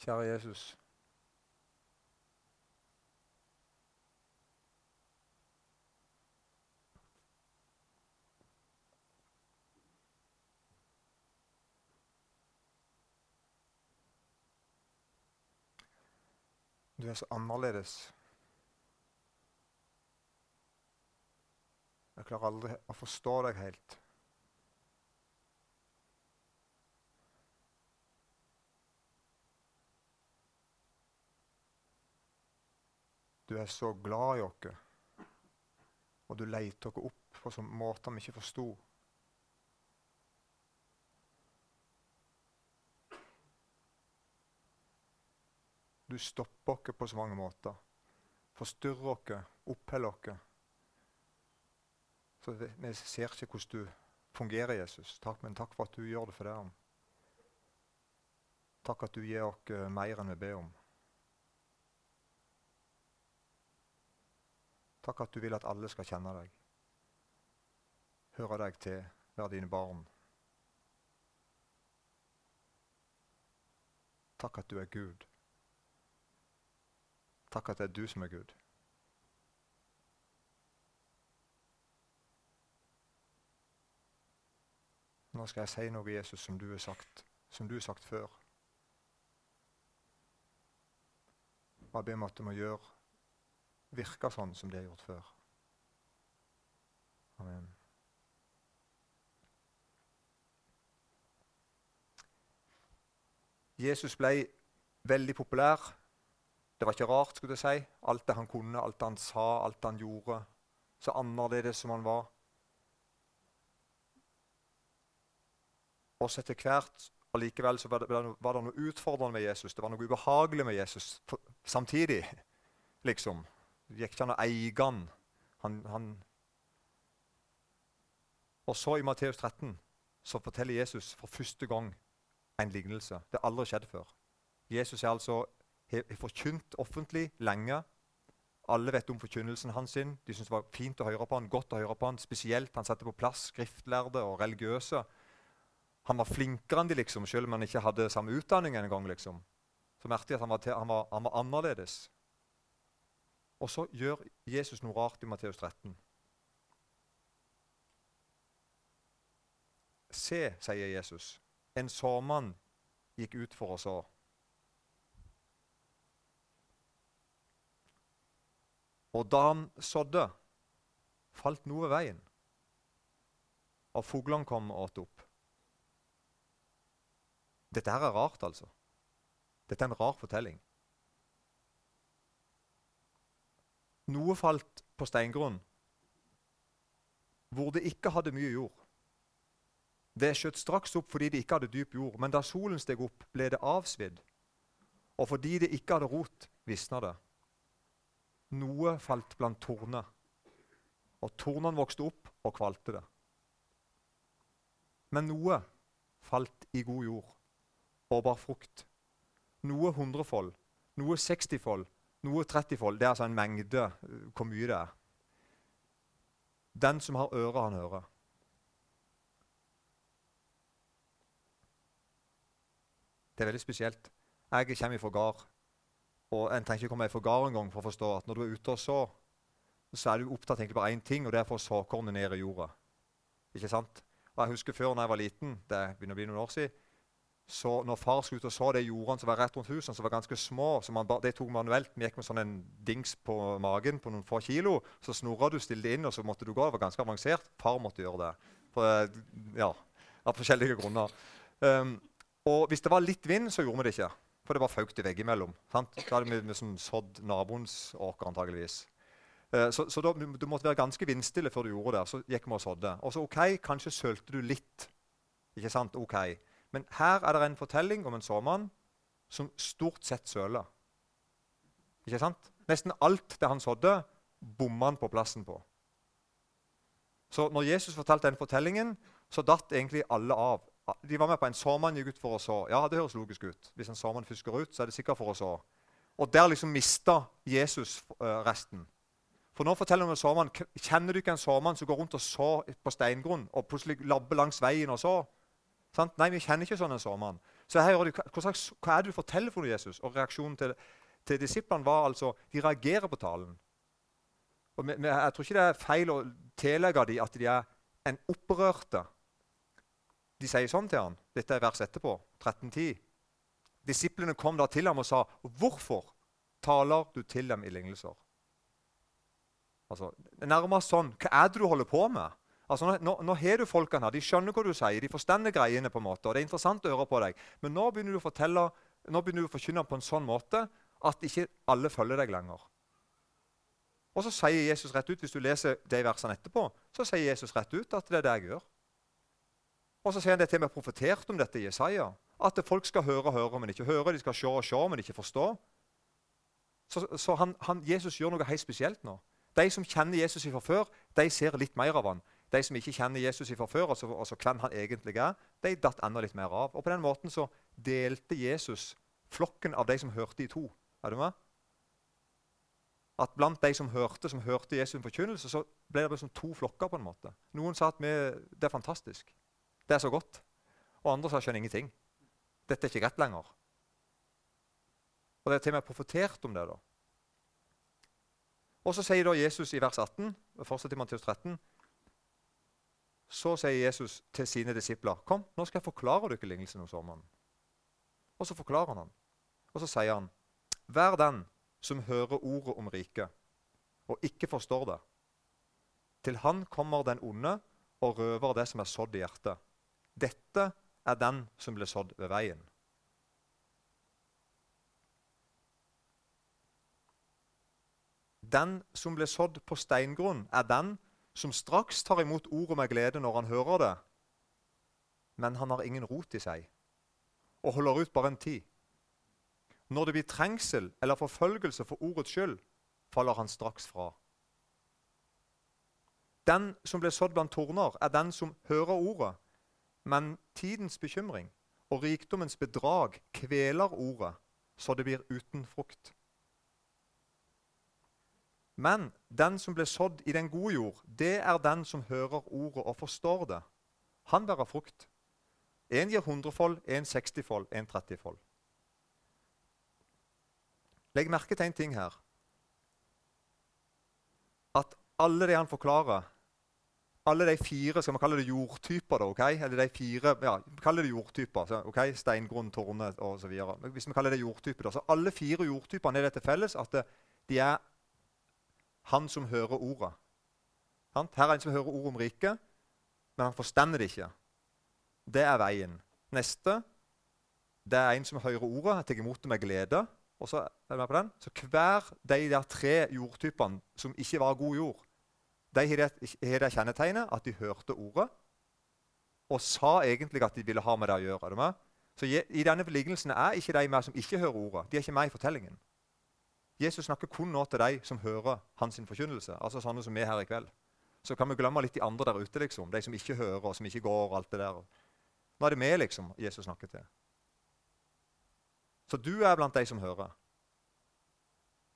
Kjære Jesus. Du er så annerledes. Jeg klarer aldri å forstå deg helt. Du er så glad i oss, og du leter oss opp på sånn måter vi ikke forsto. Du stopper oss på så mange måter. Forstyrrer oss, oppholder oss. Så vi, ser ikke hvordan du fungerer, Jesus. Takk, men takk for at du gjør det for det. Takk at du gir oss mer enn vi ber om. Takk at du vil at alle skal kjenne deg, høre deg til, være dine barn. Takk at du er Gud. Takk at det er du som er Gud. Nå skal jeg si noe, Jesus, som du har sagt, som du har sagt før. Og jeg om at du må gjøre virke sånn som de har gjort før. Amen. Jesus ble veldig populær. Det var ikke rart. skulle jeg si. Alt det han kunne, alt det han sa, alt det han gjorde. Så annerledes som han var. Også etter hvert og likevel så var det, var det noe utfordrende med Jesus. Det var noe ubehagelig med Jesus samtidig. liksom. Det gikk ikke an å eie han. Og så i Matteus 13 så forteller Jesus for første gang en lignelse. Det har aldri skjedd før. Jesus er altså har forkynt offentlig lenge. Alle vet om forkynnelsen hans. sin. De syntes det var fint å høre på han, godt å høre på han. Spesielt han satte på plass skriftlærde og religiøse. Han var flinkere enn de, liksom, selv om han ikke hadde samme utdanning en gang. Liksom. Så merket jeg at han var, han var, han var annerledes. Og så gjør Jesus noe rart i Matteus 13. Se, sier Jesus, en sårmann gikk ut for å så. Og da han sådde, falt noe ved veien, og fuglene kom og åt opp. Dette her er rart, altså. Dette er en rar fortelling. Noe falt på steingrunn hvor det ikke hadde mye jord. Det skjøt straks opp fordi det ikke hadde dyp jord, men da solen steg opp, ble det avsvidd. Og fordi det ikke hadde rot, visna det. Noe falt blant torner, og tornene vokste opp og kvalte det. Men noe falt i god jord og bar frukt. Noe hundrefold, noe sekstifold, noe 30-fold det er altså en mengde eh, hvor mye det er. Den som har øre, han hører. Det er veldig spesielt. Jeg kommer fra gard. Og En trenger ikke komme fra gard engang for å forstå at når du er ute og så, så er du opptatt egentlig bare én ting, og det er å få såkornet ned i jorda. Ikke sant? Og Jeg husker før når jeg var liten, det begynner å bli noen år siden, så når far skulle ut og så de jordene som var rett rundt husene, som var ganske små så man ba, Det tok manuelt. Vi gikk med sånn en dings på magen på noen få kilo. Så snurra du, stilte inn, og så måtte du gå. Det var ganske avansert. Far måtte gjøre det. For, ja, av forskjellige grunner. Um, og hvis det var litt vind, så gjorde vi det ikke. For det var faukt veggimellom. Sant? Da hadde vi liksom sådd naboens åker antageligvis. Uh, så, så da, du måtte være ganske vindstille før du gjorde det. Så gikk vi og sådde. Og så ok, kanskje sølte du litt. Ikke sant? Ok. Men her er det en fortelling om en såmann som stort sett søler. Ikke sant? Nesten alt det han sådde, bomma han på plassen på. Så når Jesus fortalte den fortellingen, så datt egentlig alle av. De var med på en såmann gikk ut for å så. Ja, det høres logisk ut. Hvis en såmann fusker ut, så er det sikkert for å så. Og der liksom mista Jesus uh, resten. For nå forteller han om en såmann. Kjenner du ikke en såmann som går rundt og så på steingrunn, og plutselig labber langs veien og så? Sant? Nei, vi kjenner ikke sånn en såmann. Så her, gjør de, hva er det du forteller for Jesus? Og reaksjonen til, til disiplene var altså de reagerer på talen. Og vi, vi, jeg tror ikke det er feil å tillegge dem at de er en opprørte. De sier sånn til ham. Dette er vers etterpå, 13.10. Disiplene kom da til ham og sa, 'Hvorfor taler du til dem i lignelser?' Altså, Nærmest sånn Hva er det du holder på med? Altså, nå, nå har du folkene her, De skjønner hva du sier, de forstender greiene. på en måte, og Det er interessant å høre på deg. Men nå begynner du å fortelle, nå begynner du å forkynne på en sånn måte at ikke alle følger deg lenger. Og så sier Jesus rett ut, Hvis du leser de versene etterpå, så sier Jesus rett ut at det er det jeg gjør. Og så sier han det til meg profetert om dette i Jesaja. At folk skal høre og høre, men ikke høre. De skal se og se, men ikke forstå. Så, så han, han, Jesus gjør noe helt spesielt nå. De som kjenner Jesus fra før, de ser litt mer av han. De som ikke kjenner Jesus fra før, altså, altså hvem han egentlig er, de datt enda litt mer av. Og På den måten så delte Jesus flokken av de som hørte, i to. Er du med? At Blant de som hørte som hørte Jesus' forkynnelse, så ble det liksom to flokker. på en måte. Noen sa at vi, det er fantastisk. Det er så godt. Og andre sa skjønner ingenting. Dette er ikke rett lenger. Og Det er til og med profetert om det. da. Og Så sier da Jesus i vers 18, fortsatt i Matteus 13, så sier Jesus til sine disipler kom, nå skal jeg forklare dere lignelsen om sommeren. Og så forklarer han. Og så sier han, vær den som hører ordet om riket, og ikke forstår det. Til han kommer den onde og røver det som er sådd i hjertet. Dette er den som ble sådd ved veien. Den som ble sådd på steingrunn, er den som straks tar imot ordet med glede når han hører det, men han har ingen rot i seg og holder ut bare en tid. Når det blir trengsel eller forfølgelse for ordets skyld, faller han straks fra. Den som ble sådd blant torner, er den som hører ordet, men tidens bekymring og rikdommens bedrag kveler ordet, så det blir uten frukt. Men den som ble sådd i den gode jord, det er den som hører ordet og forstår det. Han bærer frukt. Én gir hundrefold, én sekstifold, én trettifold. Legg merke til en ting her. At alle de han forklarer, alle de fire skal vi kalle det jordtyper, da, ok? Eller de fire, ja, kaller det jordtyper. Ok? Steingrunn, torne osv. Hvis vi kaller det jordtyper, da, så alle fire jordtypene er det til felles at de er han som hører ordet. Her er en som hører ordet om riket, men han forstender det ikke. Det er veien. Neste det er en som hører ordet, tar imot det med glede. Og så, er med på den? så Hver de der tre jordtypene som ikke var god jord, de har det kjennetegnet at de hørte ordet og sa egentlig at de ville ha med det å gjøre. Er du med? Så I denne lignelsen er ikke de med som ikke hører ordet. De er ikke med i fortellingen. Jesus snakker kun nå til de som hører hans forkynnelse. altså sånne som vi her i kveld. Så kan vi glemme litt de andre der ute, liksom. de som ikke hører, og som ikke går. og alt det der. Nå er det vi liksom, Jesus snakker til. Så du er blant de som hører.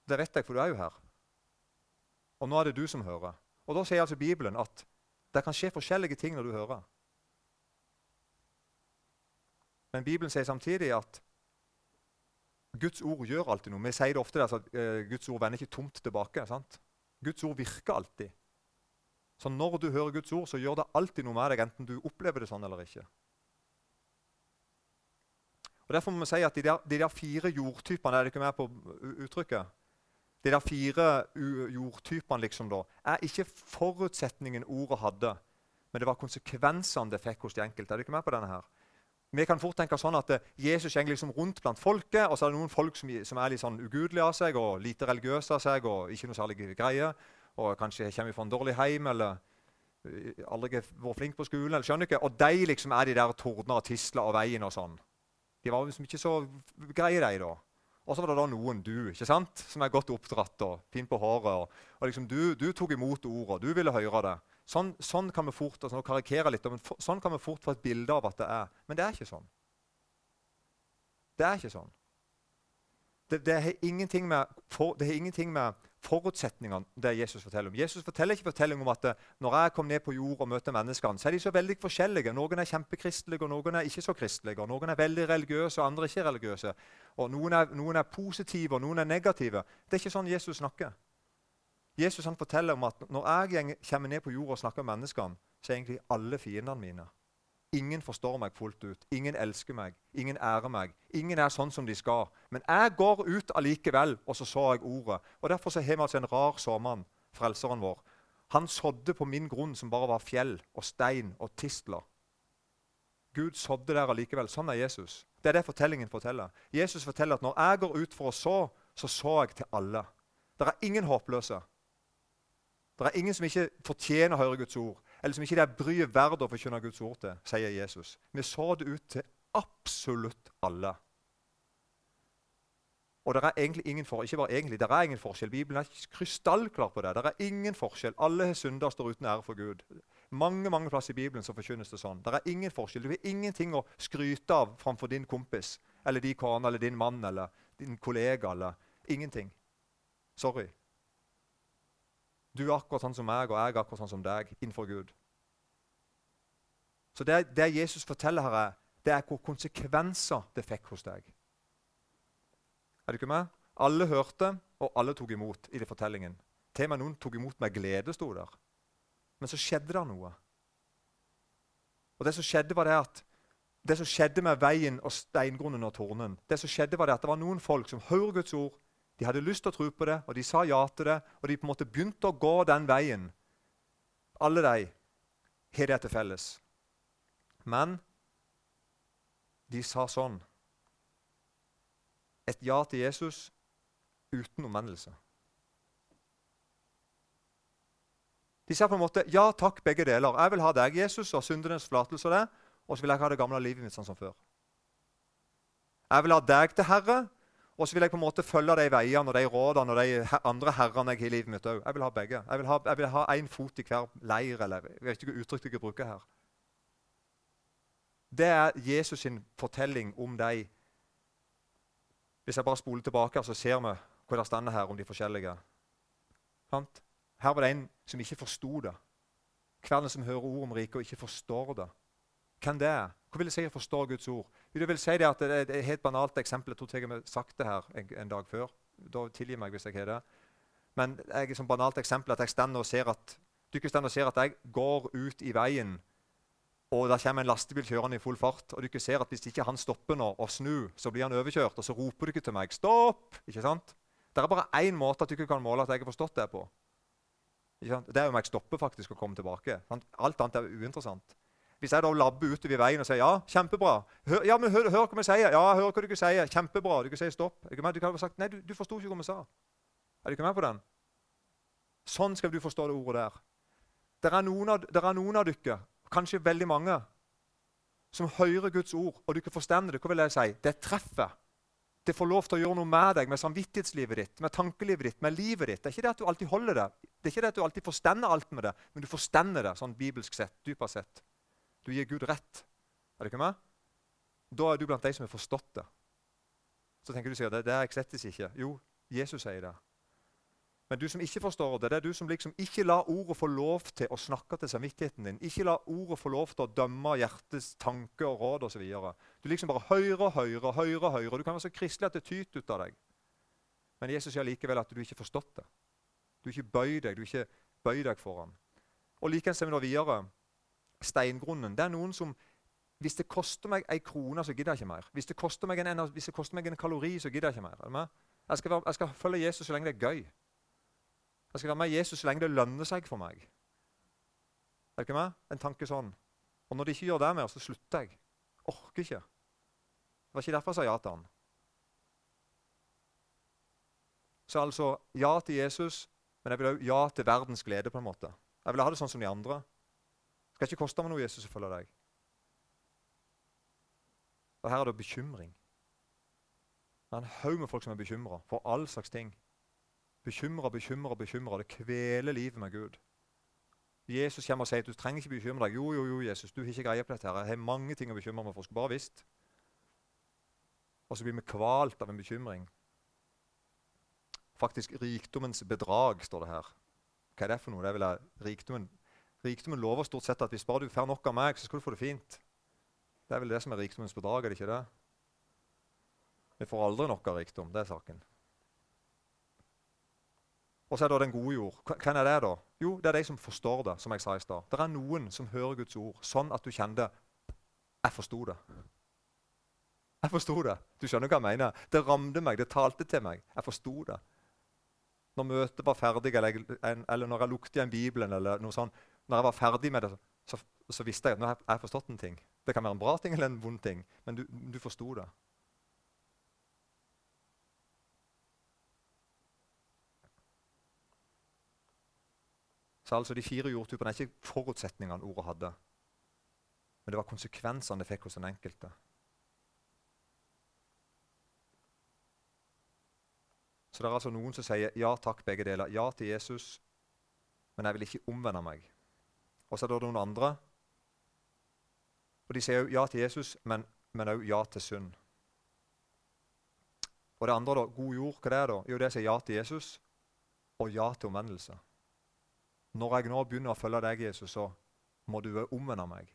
Det vet jeg, for du er jo her. Og nå er det du som hører. Og Da sier altså Bibelen at det kan skje forskjellige ting når du hører. Men Bibelen sier samtidig at Guds ord gjør alltid noe. Vi sier det ofte der, at uh, Guds ord vender ikke tomt tilbake. sant? Guds ord virker alltid. Så når du hører Guds ord, så gjør det alltid noe med deg, enten du opplever det sånn eller ikke. Og Derfor må vi si at de der, de der fire jordtypene er det ikke med på uttrykket, de der fire jordtypene liksom da, er ikke forutsetningen ordet hadde, men det var konsekvensene det fikk hos de enkelte. Er du ikke med på denne her? Vi kan fort tenke sånn at eh, Jesus går liksom rundt blant folket, og så er det noen folk som, som er litt sånn ugudelige av seg og lite religiøse av seg og ikke noe særlig greie, og kanskje kommer fra en dårlig heim eller eh, aldri vært flink på skolen. eller skjønner ikke, Og de liksom er de der tordner og tisler av veien og sånn. De var liksom ikke så greie, de, da. Og så var det da noen, du, ikke sant, som er godt oppdratt og fin på håret. og, og liksom du, du tok imot ordet, du ville høre det. Sånn, sånn, kan vi fort altså, litt, men for, sånn kan vi fort få et bilde av at det er. Men det er ikke sånn. Det er ikke sånn. Det, det har ingenting, med, for, det har ingenting med forutsetningene det Jesus forteller om. Jesus forteller ikke fortelling om at eh, når jeg kom ned på jord og møter menneskene, så er de så veldig forskjellige. Noen er kjempekristelige, og noen er ikke så kristelige. og Noen er veldig religiøse, og andre ikke religiøse. Og noen er, noen er positive, og noen er negative. Det er ikke sånn Jesus snakker. Jesus han forteller om at når jeg kommer ned på jord og snakker med menneskene, så er egentlig alle fiendene mine. Ingen forstår meg fullt ut. Ingen elsker meg. Ingen ærer meg. Ingen er sånn som de skal. Men jeg går ut allikevel, og så så jeg ordet. Og Derfor så har vi altså en rar såmann, frelseren vår. Han sådde på min grunn, som bare var fjell og stein og tistler. Gud sådde der allikevel. Sånn er Jesus. Det er det fortellingen forteller. Jesus forteller at når jeg går ut for å så, så så jeg til alle. Det er ingen håpløse. Det er ingen som ikke fortjener å høre Guds ord eller som ikke det er bryet verdt å forkynne Guds ord til, sier Jesus. Vi så det ut til absolutt alle. Og det er egentlig ingen for, ikke bare egentlig, det er ingen forskjell. Bibelen er krystallklar på det. Det er ingen forskjell. Alle synder står uten ære for Gud. Mange mange plasser i Bibelen så forkynnes det sånn. Det er ingen forskjell. Du har ingenting å skryte av framfor din kompis eller din kone eller din mann eller din kollega. eller Ingenting. Sorry. Du er akkurat sånn som meg, og jeg er akkurat sånn som deg innenfor Gud. Så det, det Jesus forteller her, det er hvor konsekvenser det fikk hos deg. Er du ikke med? Alle hørte, og alle tok imot i det fortellingen. Til og med noen tok imot med glede, sto der. Men så skjedde det noe. Og Det som skjedde var det at det som skjedde med veien og steingrunnen og tornen, det som skjedde var det at det var noen folk som hører Guds ord, de hadde lyst til å tro på det, og de sa ja til det. Og de på en måte begynte å gå den veien. Alle de har det til felles. Men de sa sånn Et ja til Jesus uten omvendelse. De sa på en måte ja takk, begge deler. Jeg vil ha deg, Jesus, og syndenes forlatelse og. Og så vil jeg ha det gamle livet mitt sånn som før. Jeg vil ha deg til Herre, og så vil jeg på en måte følge de veiene og de rådene og de andre herrene jeg har i livet mitt òg. Jeg vil ha begge. Jeg vil ha, jeg én fot i hver leir, eller jeg vet ikke hva uttrykk jeg bruker her. Det er Jesus sin fortelling om de. Hvis jeg bare spoler tilbake, så ser vi hvor det står her om de forskjellige. Her var det en som ikke forsto det. Hver den som hører ord om riket og ikke forstår det. Hvem det er? Hva vil det si å forstå Guds ord? Det vil si det at det er et helt banalt eksempel. Jeg tror jeg har sagt det her en, en, dag før. Da Tilgi meg hvis jeg har det. Men jeg er som banalt eksempel at jeg stender og ser at dere stender og ser at jeg går ut i veien, og der kommer en lastebil kjørende i full fart. Og dere ser at hvis ikke han stopper nå og snur, så blir han overkjørt. Og så roper dere til meg 'stopp'. ikke sant? Det er bare én måte at dere kan måle at jeg har forstått det på. Det er om jeg stopper faktisk og kommer tilbake. Alt annet er uinteressant. Hvis jeg da labber utover veien og sier ja, kjempebra hør, ja, men hør, hør hva vi sier. Ja, hør hva dere sier. Kjempebra. Dere sier stopp. Du kan ha sagt nei, du, du forsto ikke hva vi sa. Er du ikke med på den? Sånn skal du forstå det ordet der. Det er noen av, av dere, kanskje veldig mange, som hører Guds ord, og du ikke forstår det. Hva vil jeg si? Det treffer. Det får lov til å gjøre noe med deg, med samvittighetslivet ditt, med tankelivet ditt, med livet ditt. Det er ikke det at du alltid holder det, det er ikke det at du alltid forstender alt med det, men du forstender det sånn bibelsk sett, dypere sett. Du gir Gud rett. Er du ikke med? Da er du blant de som har forstått det. Så tenker du sikkert det, det er jeg ikke. Jo, Jesus sier det. Men du som ikke forstår det, det er du som liksom ikke lar ordet få lov til å snakke til samvittigheten din. Ikke la ordet få lov til å dømme hjertets tanker og råd osv. Du liksom bare hører hører hører. hører. Du kan være så kristelig at det tyter ut av deg. Men Jesus sier likevel at du ikke har forstått det. Du ikke bøy deg. Du ikke bøy deg for ham. Og likeens ser vi nå videre steingrunnen. Det er noen som Hvis det koster meg ei krone, så gidder jeg ikke mer. Hvis det koster meg en, det koster meg en kalori, så gidder jeg ikke mer. Jeg skal, være, jeg skal, følge Jesus så lenge det er gøy. Jeg skal være med Jesus så lenge det lønner seg for meg. Er det ikke med? En tanke sånn. Og når de ikke gjør det mer, så slutter jeg. Orker ikke. Det var ikke derfor jeg sa ja til han. Så altså ja til Jesus, men jeg vil òg ja til verdens glede. på en måte. Jeg vil ha det sånn som de andre. Skal ikke koste meg noe Jesus å følge deg. Og Her er det bekymring. Det er en haug med folk som er bekymra for all slags ting. Bekymra, bekymra, bekymra. Det kveler livet med Gud. Jesus kommer og sier at du trenger ikke bekymre deg. Jo, jo, jo, Jesus, du har ikke greie på dette. her. Jeg har mange ting å bekymre meg for. Skulle bare visst. Og så blir vi kvalt av en bekymring. faktisk rikdommens bedrag, står det her. Hva er det for noe? Det er vel at rikdommen, rikdommen lover stort sett at hvis bare du får nok av meg, så skal du få det fint. Det er vel det som er rikdommens bedrag, er det ikke det? Vi får aldri nok av rikdom. Det er saken. Og så er det den gode jord. Hvem er det, da? Jo, det er de som forstår det. som jeg sa i sted. Det er noen som hører Guds ord sånn at du kjenner Jeg forsto det. Jeg forsto det. Du skjønner hva jeg mener? Det ramte meg, det talte til meg. Jeg forsto det. Når møtet var ferdig, eller, eller når jeg lukte igjen Bibelen, eller noe sånt, når jeg var ferdig med det, så, så visste jeg at nå har jeg forstått en ting. Det kan være en bra ting eller en vond ting, men du, du forsto det. Så altså De fire jordtypene er ikke forutsetningene ordet hadde, men det var konsekvensene det fikk hos den enkelte. Så det er altså noen som sier ja takk, begge deler. Ja til Jesus, men jeg vil ikke omvende meg. Og så er det noen andre. Og De sier jo ja til Jesus, men også ja til synd. Og det andre, da, god jord, hva det er da? Jo, det sier ja til Jesus og ja til omvendelse. Når jeg nå begynner å følge deg, Jesus, så må du omvende meg.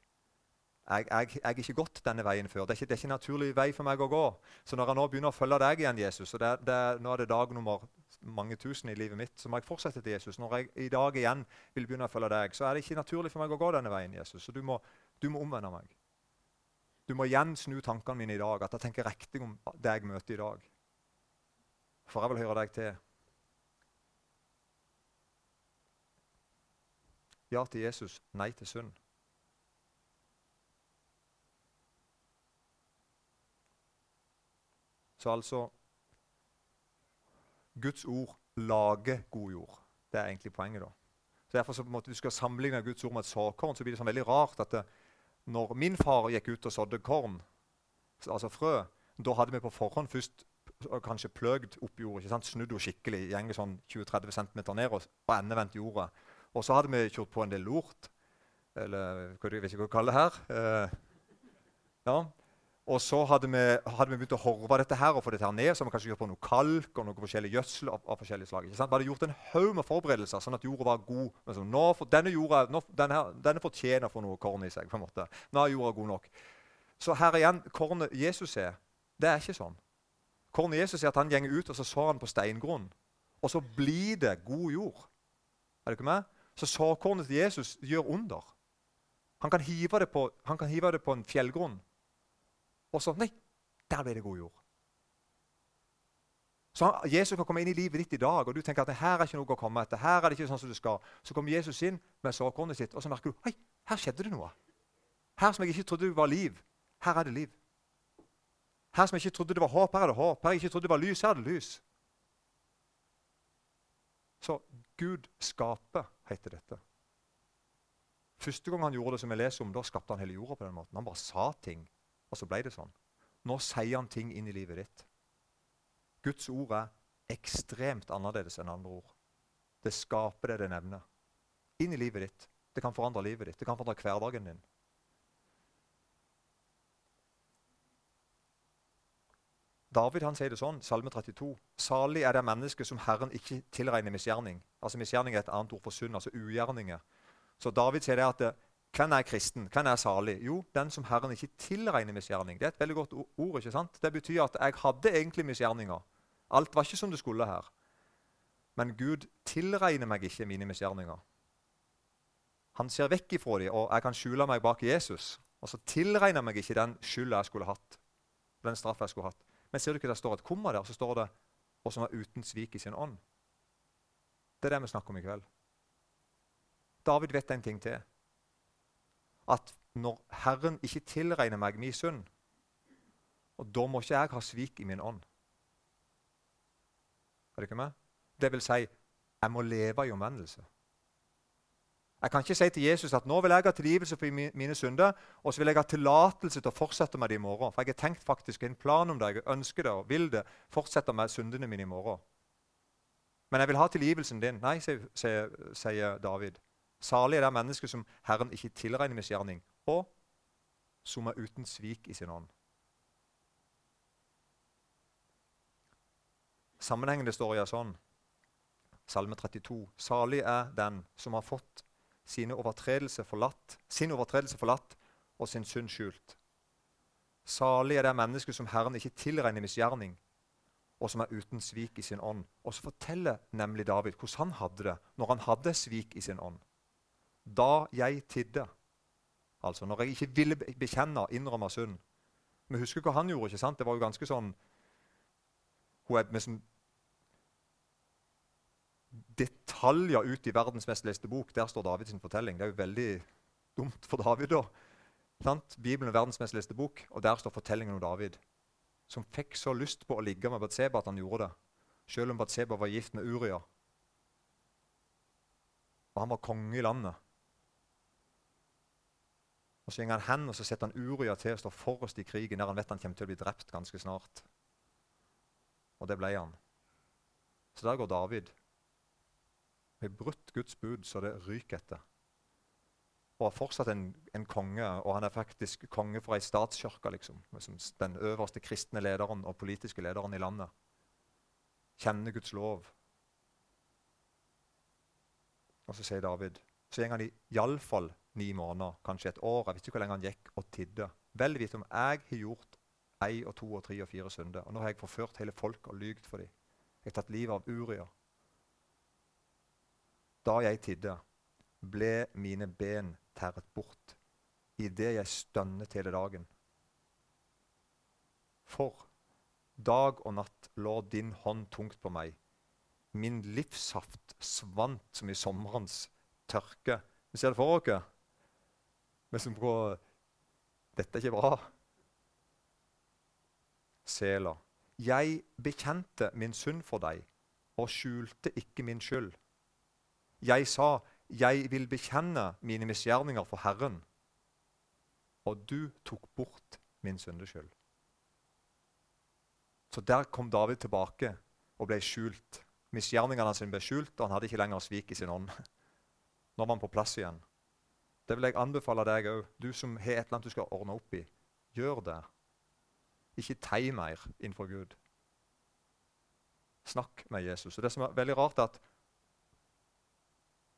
Jeg, jeg, jeg er ikke gått denne veien før. Det er, ikke, det er ikke en naturlig vei for meg å gå. Så når jeg nå begynner å følge deg igjen, Jesus, og det, det, nå er det dag nummer mange tusen i livet mitt, så må jeg fortsette til Jesus. Når jeg i dag igjen vil begynne å følge deg, så er det ikke naturlig for meg å gå denne veien, Jesus. Så du må, du må omvende meg. Du må igjen snu tankene mine i dag, at jeg tenker riktig om det jeg møter i dag. For jeg vil høre deg til. Ja til Jesus, nei til synd. Så altså Guds ord lager god jord. Det er egentlig poenget. da. Så Derfor så på en måte, du skal sammenligne Guds ord med et såkorn, så blir det sånn veldig rart at det, når min far gikk ut og sådde korn, altså frø, da hadde vi på forhånd først kanskje pløgd opp jorda, ikke sant? snudd henne skikkelig, gjenger sånn 20-30 cm ned og, og endevendt jorda. Og så hadde vi kjørt på en del lort, eller hva du vet kaller det her. Eh, ja, og så hadde vi, hadde vi, begynt å horve dette her og få dette her ned. Så vi kanskje gjort på noe kalk og noe forskjellig gjødsel av, av forskjellige slag. Vi hadde gjort en haug med forberedelser sånn at jorda var god. Så nå, for, denne jorda nå, denne, denne fortjener få noe korn i seg. på en måte. Nå er jorda god nok. Så her igjen, kornet Jesus er, det er ikke sånn. Kornet Jesus er at han gjenger ut, og så sår han på steingrunn. Og så blir det god jord. Er du ikke med? Så såkornet til Jesus gjør under. Han kan hive det på, hive det på en fjellgrunn. Og så Nei, der ble det god jord. Så Jesus kan komme inn i livet ditt i dag, og du tenker at her er ikke noe å komme etter. her er det ikke sånn som du skal. Så kommer Jesus inn med såkornet sitt, og så merker du Hei, her skjedde det noe. Her som jeg ikke trodde var liv, her er det liv. Her som jeg ikke trodde det var håp, her er det håp. Her jeg ikke trodde det var lys, her er det lys. Så Gud skaper, heter dette. Første gang han gjorde det som jeg leser om, da skapte han hele jorda på den måten. Han bare sa ting og så ble det sånn. Nå sier han ting inn i livet ditt. Guds ord er ekstremt annerledes enn andre ord. Det skaper det det nevner. Inn i livet ditt. Det kan forandre livet ditt. Det kan forandre hverdagen din. David han sier det sånn, Salme 32. Salig er det menneske som Herren ikke tilregner misgjerning. Altså Misgjerning er et annet ord for synd, altså ugjerninger. Så David sier det at det, hvem er kristen? Hvem er salig? Jo, den som Herren ikke tilregner misgjerning. Det er et veldig godt ord. ikke sant? Det betyr at jeg hadde egentlig misgjerninger. Alt var ikke som det skulle her. Men Gud tilregner meg ikke mine misgjerninger. Han ser vekk ifra dem, og jeg kan skjule meg bak Jesus. Og så tilregner meg ikke den skylda jeg skulle hatt. Den straffa jeg skulle hatt. Men ser du ikke det står et komma der, så står det 'og som er uten svik i sin ånd'. Det er det vi snakker om i kveld. David vet en ting til at når Herren ikke tilregner meg min synd, og da må ikke jeg ha svik i min ånd. Er det ikke med? Det vil si, jeg må leve i omvendelse. Jeg kan ikke si til Jesus at nå vil jeg ha tilgivelse for mine synder, og så vil jeg ha tillatelse til å fortsette med det i morgen. For jeg har tenkt faktisk en plan om det, jeg ønsker det og vil det. Fortsette med syndene mine i morgen. Men jeg vil ha tilgivelsen din. Nei, sier David. Salig er det mennesket som Herren ikke tilregner misgjerning, og som er uten svik i sin ånd. Sammenhengen det står er sånn Salme 32. Salig er den som har fått sine overtredelse forlatt, sin overtredelse forlatt og sin synd skjult. Salig er det mennesket som Herren ikke tilregner misgjerning, og som er uten svik i sin ånd. Og så forteller nemlig David hvordan han hadde det når han hadde svik i sin ånd. Da jeg tidde, altså når jeg ikke ville bekjenne, innrømme synd. Vi husker hva han gjorde. ikke sant? Det var jo ganske sånn hun er med sånn detaljer ut i verdens mest leste bok. Der står Davids fortelling. Det er jo veldig dumt for David. da. Sant? Bibelen er verdens mest leste bok, og der står fortellingen om David. Som fikk så lyst på å ligge med Batseba at han gjorde det. Selv om Batseba var gift med Uria. Og han var konge i landet. Og Så går han hen og så setter han Uria til å stå forrest i krigen, der han vet han kommer til å bli drept ganske snart. Og det ble han. Så der går David. Med brutt Guds bud så det ryker etter og er fortsatt en, en, konge. Og han er faktisk konge for ei statskirke, liksom. Den øverste kristne lederen og politiske lederen i landet. Kjenner Guds lov. Og så sier David Så går han iallfall ni måneder, kanskje et år. Jeg visste ikke hvor lenge han gikk og tidde. Vel vite om jeg har gjort ei og to og tre og fire synder. Og nå har jeg forført hele folket og lygt for dem. Jeg har tatt livet av Uria. Da jeg tidde, ble mine ben tæret bort idet jeg stønnet hele dagen. For dag og natt lå din hånd tungt på meg. Min livssaft svant som i sommerens tørke. Vi ser det for dere? Vi som på Dette er ikke bra. Sela. Jeg bekjente min synd for deg og skjulte ikke min skyld. Jeg sa, 'Jeg vil bekjenne mine misgjerninger for Herren', og du tok bort min syndeskyld. Så der kom David tilbake og ble skjult. Misgjerningene sine ble skjult, og han hadde ikke lenger svik i sin ånd. Nå var han på plass igjen. Det vil jeg anbefale deg òg, du som har et eller annet du skal ordne opp i. Gjør det. Ikke tei mer innenfor Gud. Snakk med Jesus. Og Det som er veldig rart, er at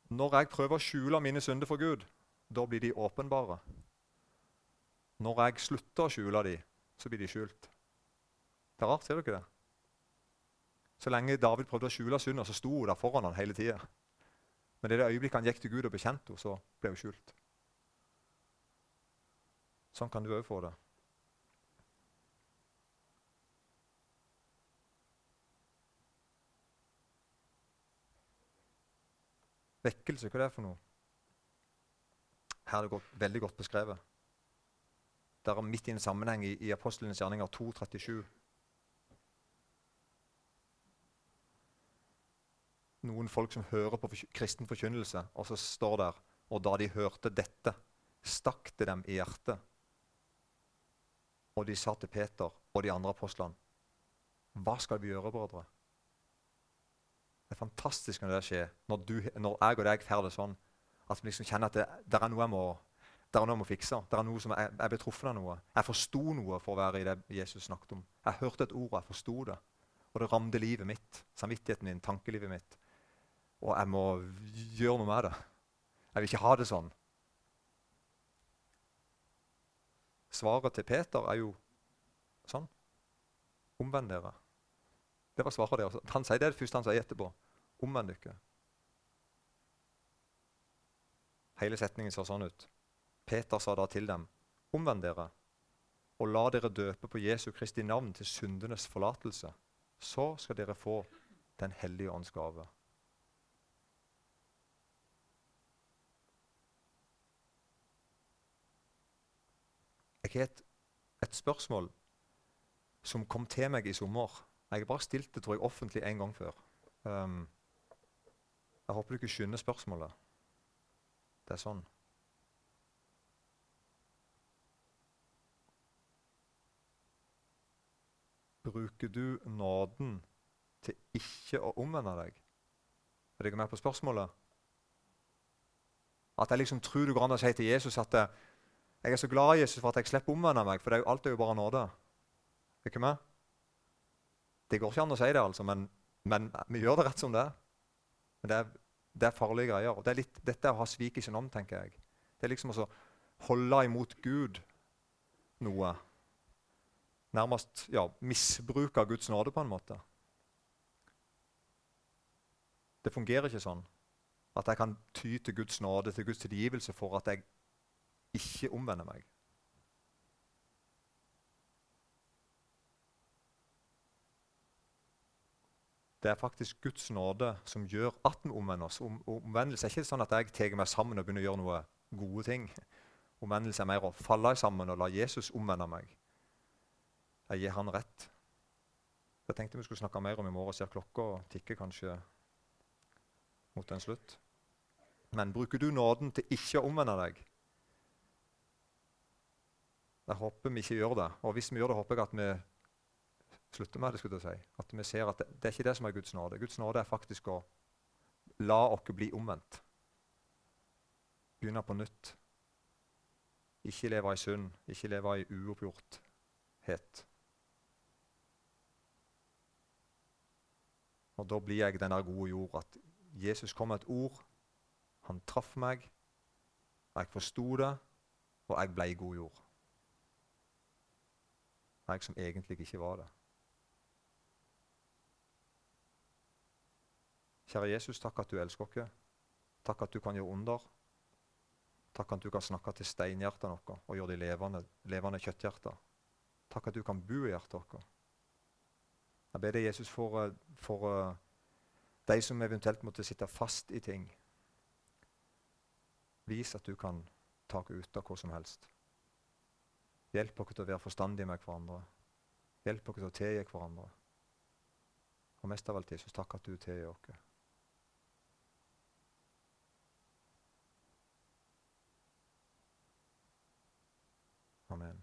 når jeg prøver å skjule mine synder for Gud, da blir de åpenbare. Når jeg slutter å skjule dem, så blir de skjult. Det er rart, ser du ikke det? Så lenge David prøvde å skjule synder, så sto hun der foran han hele tida. Men i det øyeblikket han gikk til Gud og bekjente henne, så ble hun skjult. Sånn kan du òg få det. Vekkelse, hva er det for noe? Her er det godt, veldig godt beskrevet. Det er midt i en sammenheng i, i apostlenes gjerninger 2.37. Noen folk som hører på kristen forkynnelse, og så står der Og da de hørte dette, stakk det dem i hjertet. Og de sa til Peter og de andre apostlene, Hva skal vi gjøre, brødre? Det er fantastisk når det skjer, når, du, når jeg og deg får det sånn. At vi liksom kjenner at det, det, er noe jeg må, det er noe jeg må fikse. Det er noe som jeg, jeg ble truffet av noe. Jeg forsto noe for å være i det Jesus snakket om. Jeg hørte et ord, og jeg forsto det. Og det ramte livet mitt, samvittigheten min, tankelivet mitt. Og jeg må gjøre noe med det. Jeg vil ikke ha det sånn. Svaret til Peter er jo sånn. Omvend dere. Det var svaret deres. Han sier det, det første han sier etterpå. Omvend dere. Hele setningen ser sånn ut. Peter sa da til dem, omvend dere, og la dere døpe på Jesu Kristi navn til syndenes forlatelse. Så skal dere få Den hellige ånds gave. Har et, spørsmål som kom til meg i sommer. Jeg har bare stilt det tror jeg, offentlig en gang før. Um, jeg håper du ikke skjønner spørsmålet. Det er sånn. Bruker du nåden til ikke å omvende deg? Er dere med på spørsmålet? At jeg liksom tror du går an å si til Jesus at jeg er så glad i Jesus for at jeg slipper å omvende meg, for er jo alt er jo bare nåde. Ikke med? Det går ikke an å si det, altså, men, men vi gjør det rett som det. Men det er, det er farlige greier. og det er litt, Dette er å ha svik i sin ånd, tenker jeg. Det er liksom å holde imot Gud noe. Nærmest ja, misbruke Guds nåde, på en måte. Det fungerer ikke sånn at jeg kan ty til Guds nåde, til Guds tilgivelse, for at jeg ikke omvende meg. Det er faktisk Guds nåde som gjør at vi omvender oss. Om, omvendelse er ikke sånn at jeg tar meg sammen og begynner å gjøre noe gode ting. Omvendelse er mer å falle sammen og la Jesus omvende meg. Jeg gir han rett. Jeg tenkte vi skulle snakke mer om i morgen. Ser klokka tikker kanskje mot en slutt. Men bruker du nåden til ikke å omvende deg? Jeg håper vi ikke gjør det. Og hvis vi gjør det, håper jeg at vi slutter med det. skulle jeg si. At vi ser at det, det, er ikke det som er Guds nåde. Guds nåde er faktisk å la oss bli omvendt. Begynne på nytt. Ikke leve i synd, ikke leve i uoppgjorthet. Og da blir jeg den der gode jord. At Jesus kom med et ord. Han traff meg. Jeg forsto det, og jeg ble god jord. Jeg som egentlig ikke var det. Kjære Jesus, takk at du elsker oss. Takk at du kan gjøre under. Takk at du kan snakke til steinhjertene våre og gjøre de levende, levende kjøtthjerter. Takk at du kan bo i hjertet vårt. Jeg ber deg, Jesus, for, eh, for uh, de som eventuelt måtte sitte fast i ting. Vis at du kan ta ut av hva som helst. Hjelp oss til å være forstandige med hverandre. Hjelp oss til å tilgi hverandre. Og mest av alt, Jesus, takk at du tilgir oss. Amen.